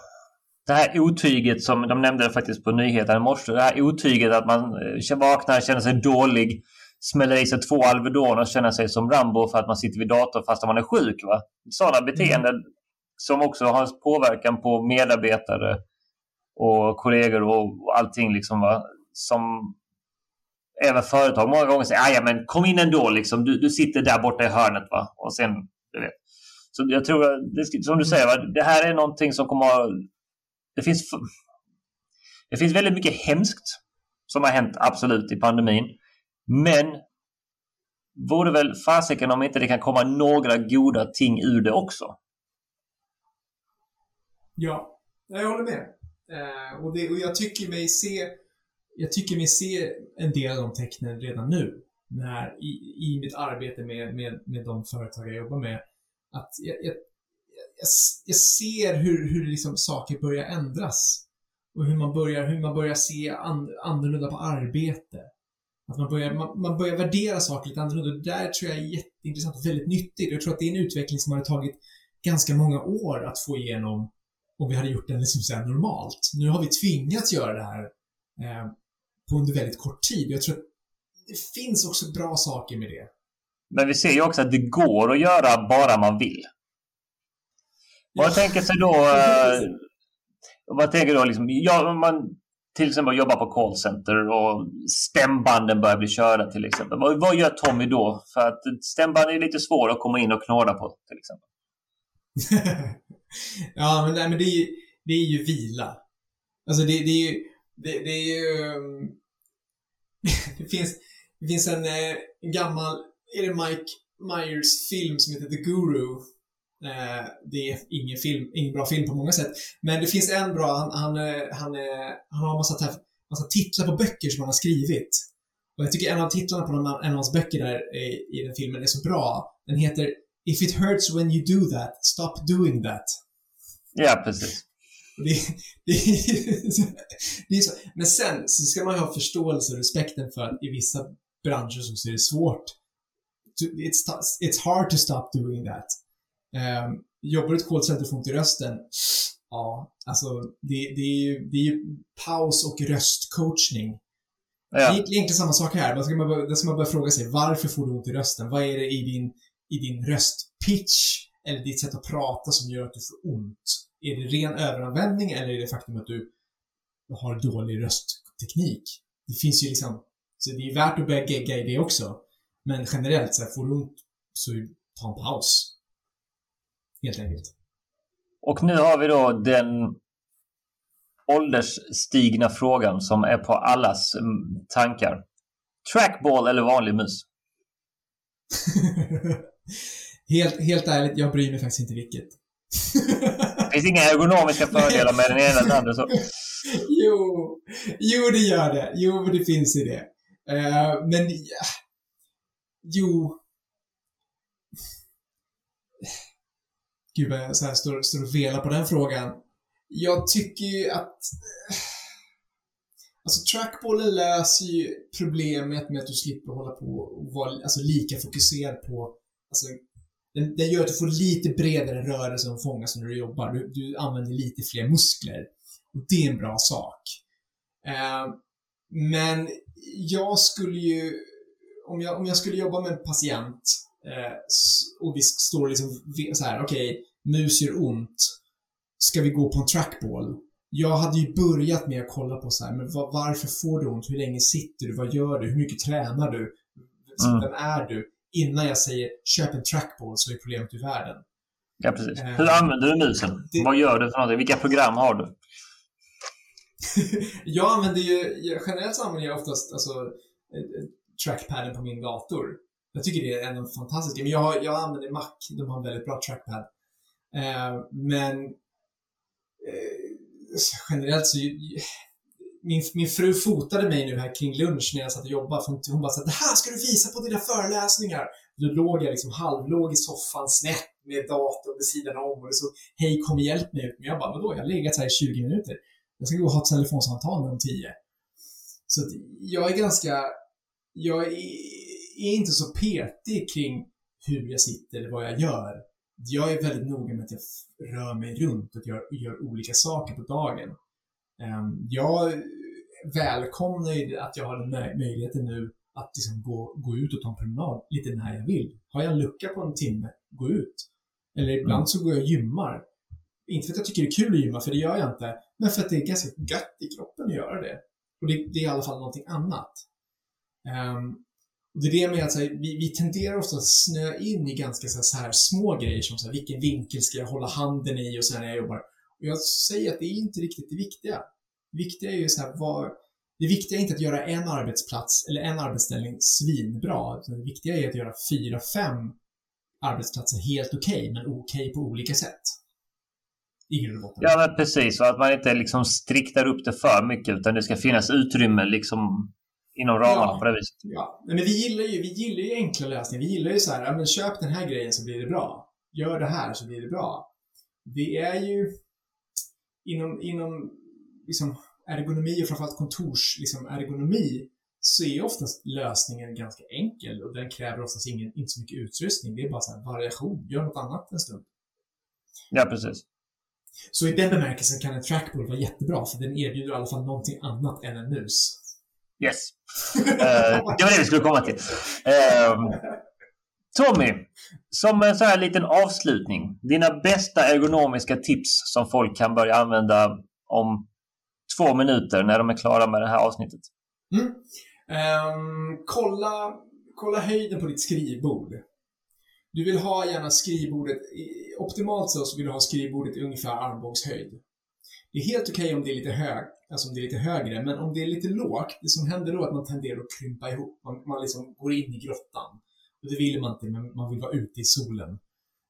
det här otyget som de nämnde faktiskt på nyheterna i morse. Det här otyget att man eh, vaknar, känner sig dålig, smäller i sig två Alvedon och känner sig som Rambo för att man sitter vid datorn fast man är sjuk. Va? Sådana beteenden mm. som också har påverkan på medarbetare och kollegor och allting. Liksom, va? Som även företag många gånger säger ja men kom in ändå, liksom. du, du sitter där borta i hörnet. Va? Och sen, du vet. Så jag tror, det, som du säger, va? det här är någonting som kommer att... Det finns, det finns väldigt mycket hemskt som har hänt absolut i pandemin. Men vore väl fasiken om inte det kan komma några goda ting ur det också? Ja, jag håller med. Eh, och, det, och jag tycker mig se jag tycker mig se en del av de tecknen redan nu. När, i, i mitt arbete med, med, med de företag jag jobbar med. Att jag, jag, jag, jag ser hur, hur liksom saker börjar ändras. Och hur man börjar, hur man börjar se an, annorlunda på arbete. Att man börjar, man, man börjar värdera saker lite annorlunda. Det där tror jag är jätteintressant och väldigt nyttigt. Jag tror att det är en utveckling som hade tagit ganska många år att få igenom om vi hade gjort den liksom så normalt. Nu har vi tvingats göra det här eh, på under väldigt kort tid. Jag tror att det finns också bra saker med det. Men vi ser ju också att det går att göra bara man vill. Ja. Vad tänker sig då... Eh, vad tänker du då liksom, ja, man till exempel jobba på callcenter och stämbanden börjar bli körda till exempel. Vad, vad gör Tommy då? För att stämbanden är lite svåra att komma in och knåda på till exempel. ja, men, nej, men det, är, det är ju vila. Alltså det, det är ju, det, det är ju... det, finns, det finns en, eh, en eh, gammal, är det Mike Myers film som heter The Guru? Eh, det är ingen film, ingen bra film på många sätt. Men det finns en bra, han, han, han, han har en massa, massa titlar på böcker som han har skrivit. Och jag tycker en av titlarna på en av hans böcker där i, i den filmen är så bra. Den heter If it hurts when you do that, stop doing that. Ja, precis. Det, det, det är så. Men sen så ska man ha förståelse och respekten för att i vissa branscher så är det svårt. It's, it's hard to stop doing that. Um, jobbar du ett callcenter och får ont i rösten, ja, alltså det, det är ju det är paus och röstcoachning. Ja. Det är egentligen samma sak här. Då ska, man börja, ska man börja fråga sig, varför får du ont i rösten? Vad är det i din, i din röstpitch eller ditt sätt att prata som gör att du får ont? Är det ren överanvändning eller är det faktum att du har dålig röstteknik? Det finns ju liksom, så det är värt att börja gegga i det också. Men generellt, så här, får du ont så ta en paus. Helt enkelt. Och nu har vi då den åldersstigna frågan som är på allas mm, tankar. Trackball eller vanlig mus? helt, helt ärligt, jag bryr mig faktiskt inte vilket. det finns inga ergonomiska fördelar med den ena eller andra så. jo, jo det gör det. Jo, det finns i det. Uh, men, ja. jo. Gud vad jag så här står, står och velar på den frågan. Jag tycker ju att... Eh, alltså trackballen löser ju problemet med att du slipper hålla på och vara alltså, lika fokuserad på... Alltså, den, den gör att du får lite bredare rörelse och fångas när du jobbar. Du, du använder lite fler muskler. Och det är en bra sak. Eh, men jag skulle ju... Om jag, om jag skulle jobba med en patient eh, och vi står liksom så här, okej, okay, mus gör ont ska vi gå på en trackball? Jag hade ju börjat med att kolla på så här, men var, varför får du ont? Hur länge sitter du? Vad gör du? Hur mycket tränar du? Mm. Vem är du? Innan jag säger köp en trackball så är problemet ur världen. Ja, precis. Uh, Hur använder du musen? Det... Vad gör du för någonting? Vilka program har du? jag använder ju, generellt så använder jag oftast alltså, trackpaden på min dator. Jag tycker det är en fantastisk men jag, jag använder Mac, de har en väldigt bra trackpad. Eh, men Eh, generellt så min, min fru fotade mig nu här kring lunch när jag satt och jobbade. Hon, hon bara sa det här ska du visa på dina föreläsningar. Då låg jag liksom halvlåg i soffan snett med datorn vid sidan om och det så hej kom och hjälp mig ut. Men jag bara, vadå? Jag har legat här i 20 minuter. Jag ska gå och ha ett telefonsamtal med om 10. Så att jag är ganska, jag är, är inte så petig kring hur jag sitter eller vad jag gör jag är väldigt noga med att jag rör mig runt och gör, gör olika saker på dagen. Ehm, jag välkomnar ju att jag har den möjligheten nu att liksom gå, gå ut och ta en promenad lite när jag vill. Har jag en lucka på en timme, gå ut. Eller ibland mm. så går jag och gymmar. Inte för att jag tycker det är kul att gymma, för det gör jag inte, men för att det är ganska gött i kroppen att göra det. Och det, det är i alla fall någonting annat. Um, det är det med att här, vi, vi tenderar ofta att snöa in i ganska så här, så här små grejer som så här, vilken vinkel ska jag hålla handen i och så när jag jobbar. Och jag säger att det är inte riktigt det viktiga. Det viktiga är ju så här, var, det viktiga är inte att göra en arbetsplats eller en arbetsställning svinbra. Det viktiga är att göra fyra, fem arbetsplatser helt okej, okay, men okej okay på olika sätt. Ja, men precis. Och att man inte liksom striktar upp det för mycket, utan det ska finnas utrymme liksom inom ramarna ja, på det viset. Ja, men vi gillar ju, vi gillar ju enkla lösningar. Vi gillar ju så här, ja, men köp den här grejen så blir det bra. Gör det här så blir det bra. Det är ju inom, inom liksom ergonomi och framförallt kontors liksom ergonomi så är oftast lösningen ganska enkel och den kräver oftast ingen, inte så mycket utrustning. Det är bara så här variation. Gör något annat en stund. Ja, precis. Så i den bemärkelsen kan en trackball vara jättebra för den erbjuder i alla fall någonting annat än en mus. Yes. Eh, det var det vi skulle komma till. Ehm, Tommy, som en så här liten avslutning. Dina bästa ergonomiska tips som folk kan börja använda om två minuter när de är klara med det här avsnittet. Mm. Um, kolla, kolla höjden på ditt skrivbord. Du vill ha gärna skrivbordet, optimalt så vill du ha skrivbordet i ungefär armbågshöjd. Det är helt okej okay om det är lite hög, alltså om det är lite högre, men om det är lite lågt, det som händer då är att man tenderar att krympa ihop. Man, man liksom går in i grottan. Och det vill man inte, men man vill vara ute i solen.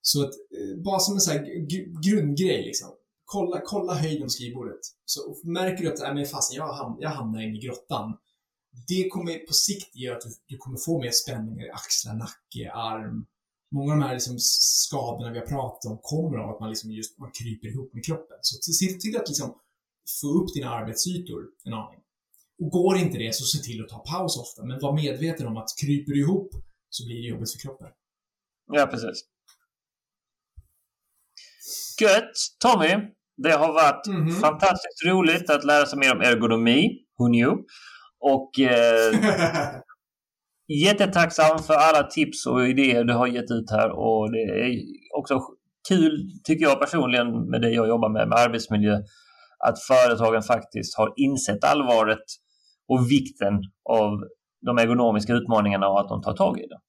Så att, eh, bara som en sån här grundgrej liksom. Kolla, kolla höjden på skrivbordet. Så märker du att, nej men fasen, jag, ham jag hamnar in i grottan. Det kommer på sikt göra att du, du kommer få mer spänningar i axlar, nacke, arm. Många av de här liksom skadorna vi har pratat om kommer av att man liksom just man kryper ihop med kroppen. Så se till att liksom få upp dina arbetsytor en aning. Och går inte det så se till att ta paus ofta, men var medveten om att kryper du ihop så blir det jobbigt för kroppen. Ja, precis. Gött! Tommy, det har varit mm -hmm. fantastiskt roligt att lära sig mer om ergonomi. Who knew? Och eh, jättetacksam för alla tips och idéer du har gett ut här. Och det är också kul, tycker jag personligen, med det jag jobbar med, med arbetsmiljö, att företagen faktiskt har insett allvaret och vikten av de ergonomiska utmaningarna och att de tar tag i det.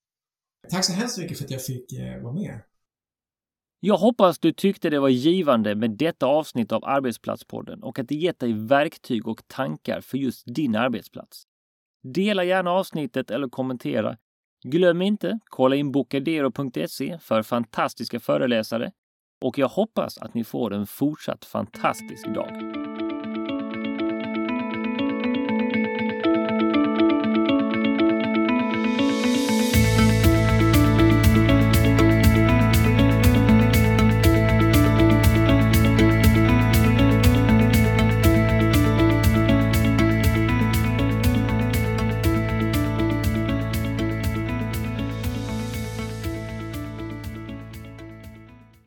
Tack så hemskt mycket för att jag fick eh, vara med. Jag hoppas du tyckte det var givande med detta avsnitt av Arbetsplatspodden och att det gett dig verktyg och tankar för just din arbetsplats. Dela gärna avsnittet eller kommentera. Glöm inte, kolla in bocadero.se för fantastiska föreläsare och jag hoppas att ni får en fortsatt fantastisk dag.